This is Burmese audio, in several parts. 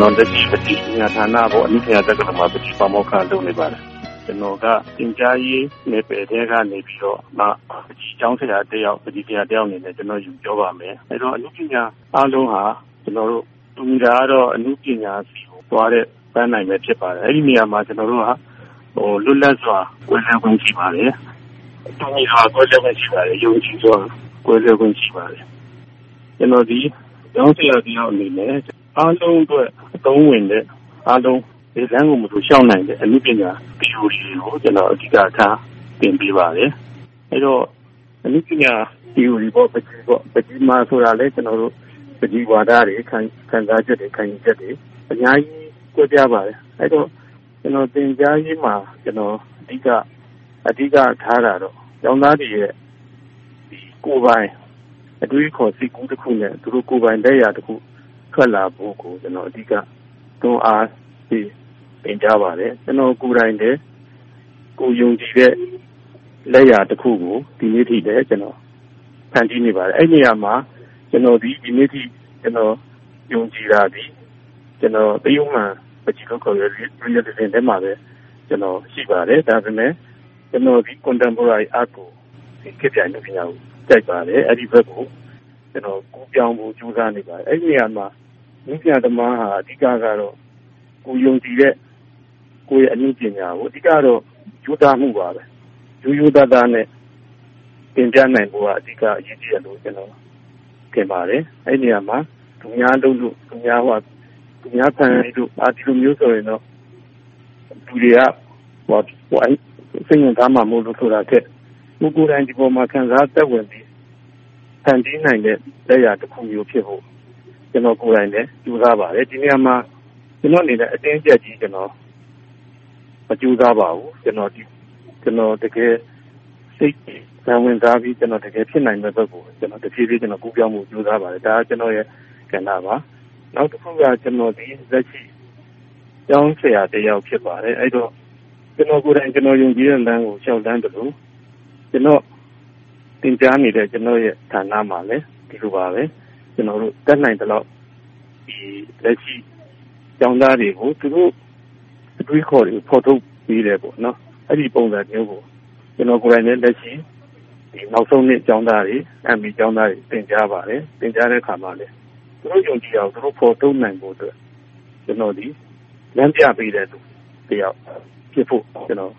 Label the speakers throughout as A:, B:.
A: ကျွန်တော်လက်ရှိပတိညာဌာနပေါ့အနုပညာတက္ကသိုလ်မှာပတိပါမောက္ခလုပ်နေပါတယ်ကျွန်တော်ကသင်ကြားရေးနယ်ပယ်ထဲကနေပြီးတော့မှပတိကျောင်းဆရာတယောက်ပတိဆရာတယောက်အနေနဲ့ကျွန်တော်ယူပြောပါမယ်အဲတော့အနုပညာအားလုံးဟာကျွန်တော်တို့တူတာကတော့အနုပညာစီကိုသွားတဲ့ပန်းနိုင်ပဲဖြစ်ပါတယ်အဲ့ဒီနေရာမှာကျွန်တော်တို့ဟာဟိုလွတ်လပ်စွာဝယ်လက်ဝင်ရှိပါတယ်တူညီစွာကိုယ်လက်ဝင်ရှိပါတယ်ယုံကြည်စွာကိုယ်လက်ဝင်ရှိပါတယ်ကျွန်တော်ဒီကျောင်းဆရာတယောက်အနေနဲ့ အားလုံးအတွက်အသုံးဝင်တဲ့အားလုံးဒီလမ်းကိုမလို့ရှောင်နိုင်တဲ့အမှုပညာ theory ကိုကျွန်တော်အဓိကထားသင်ပေးပါတယ်။အဲတော့အမှုပညာ theory ပေါ့ပကြီးပေါ့ပကြီးမှာဆိုတာလေကျွန်တော်တို့ပကြီးဝါဒတွေခံခံစားချက်တွေခံယူချက်တွေအများကြီးကြွပြပါတယ်။အဲတော့ကျွန်တော်သင်ကြားရေးမှာကျွန်တော်အဓိကအဓိကထားတာတော့ကျောင်းသားတွေရဲ့ဒီကိုယ်ပိုင်အတွေးခေါ်စိတ်ကူးတစ်ခုနဲ့သူတို့ကိုယ်ပိုင်လက်ရာတစ်ခု ထွက်လာဖို့ကို ကျွန်တော် အဓိက တွန်းအားပေးပင်ကြပါတယ် ကျွန်တော်ကိုယ်တိုင်လည်း ကိုယုံကြည်တဲ့ လက်ရာတစ်ခုကို ဒီနေ့ထိလည်း ကျွန်တော် ဖန်တီးနေပါတယ် အဲ့ဒီနေရာမှာ ကျွန်တော်ဒီဒီနေ့ထိ ကျွန်တော် ယုံကြည်တာဒီကျွန်တော်တယုံမှန်ပကြည့်လို့ခေါ်ရတဲ့ realism ထဲမှာပဲ ကျွန်တော် ရှိပါတယ် ဒါပေမဲ့ကျွန်တော်ဒီ contemporary art ကိုဒီခေတ်ပြိုင်လို့ပြောင်းကြိုက်ပါတယ် အဲ့ဒီဘက်ကို ကျွန်တော် ကူးပြောင်းဖို့ ကြိုးစားနေပါတယ် အဲ့ဒီနေရာမှာ မြင့်ပြသမားဟာအဓိကကတော့ကိုယုံကြည်တဲ့ကိုရဲ့အမှုပညာကိုအဓိကတော့ယူသားမှုပါပဲယူယူသားသားနဲ့တင်ပြနိုင်ဖို့ကအဓိကအရေးကြီးတယ်လို့ကျွန်တော်ထင်ပါတယ်အဲ့ဒီနေရာမှာသူများလုပ်လို့သူများဟောသူများဖန်လို့အာဒီလိုမျိုးဆိုရင်တော့သူတွေကဟောဟိုစိတ်ဝင်စားမှမဟုတ်လို့ဆိုတာကကိုကိုယ်တိုင်ဒီပေါ်မှာခံစားသက်ဝင်ပြီးဖန်တီးနိုင်တဲ့လက်ရာတစ်ခုမျိုးဖြစ်ဖို့ ကျွန်တော်ကိုယ်တိုင်လည်းကြိုးစားပါတယ်ဒီနေရာမှာကျွန်တော်အနေနဲ့အတင်းကျပ်ကြီးကျွန်တော်မကြိုးစားပါဘူးကျွန်တော်ဒီကျွန်တော်တကယ်စိတ်ဇံဝင်စားပြီးကျွန်တော်တကယ်ဖြစ်နိုင်တဲ့ဘက်ကိုကျွန်တော်တဖြည်းဖြည်းကျွန်တော်ကူးပြောင်းမှုကြိုးစားပါတယ်ဒါကကျွန်တော်ရဲ့ကဏ္ဍပါနောက်တစ်ခုကကျွန်တော်ဒီလက်ရှိကျောင်းဆရာတယောက်ဖြစ်ပါတယ်အဲ့တော့ကျွန်တော်ကိုယ်တိုင်ကျွန်တော်ယုံကြည်တဲ့လမ်းကိုရှောက်တန်းတယ်လို့ကျွန်တော်သင်ကြားနေတဲ့ကျွန်တော်ရဲ့ဌာနမှာလည်းဒီလိုပါပဲ ကျွန်တော်တို့တက်နိုင်တဲ့လောက်ဒီလက်ရှိကျောင်းသားတွေကိုသူတို့အတွေးခေါ်တွေဖော်ထုတ်ပြီးတယ်ပေါ့နော်အဲ့ဒီပုံစံမျိုးကိုကျွန်တော်ကိုယ်တိုင်လည်းလက်ရှိဒီနောက်ဆုံးနှစ်ကျောင်းသားတွေအမီကျောင်းသားတွေသင်ကြားပါတယ်သင်ကြားတဲ့အခါမှာလည်းသူတို့ယုံကြည်အောင်သူတို့ဖော်ထုတ်နိုင်ဖို့အတွက်ကျွန်တော်ဒီလမ်းပြပေးတဲ့သူတယောက်ဖြစ်ဖို့ကျွန်တော်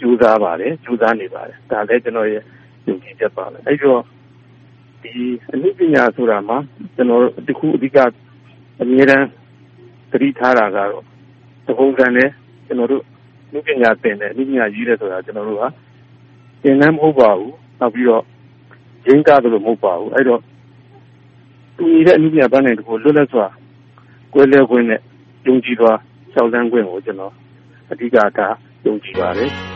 A: ကြိုးစားပါတယ်ကြိုးစားနေပါတယ်ဒါလည်းကျွန်တော်ရဲ့ယုံကြည်ချက်ပါပဲအဲ့တော့ ဒီအနုပညာဆိုတာမှာကျွန်တော်တခုအဓိကအမြဲတမ်းသတိထားတာကတော့သဘုံကံနဲ့ကျွန်တော်တို့အနုပညာသင်တယ်အနုပညာရေးတယ်ဆိုတာကျွန်တော်တို့ဟာသင်တန်းမဟုတ်ပါဘူးနောက်ပြီးတော့ရင်းကားတယ်လို့မဟုတ်ပါဘူးအဲ့တော့သူညီတဲ့အနုပညာပန်းနိုင်တခုလွတ်လပ်စွာကွဲလဲခွင့်နဲ့ယုံကြည်စွာရှောက်လန်းခွင့်ကိုကျွန်တော်အဓိကထားယုံကြည်ပါတယ်
B: အ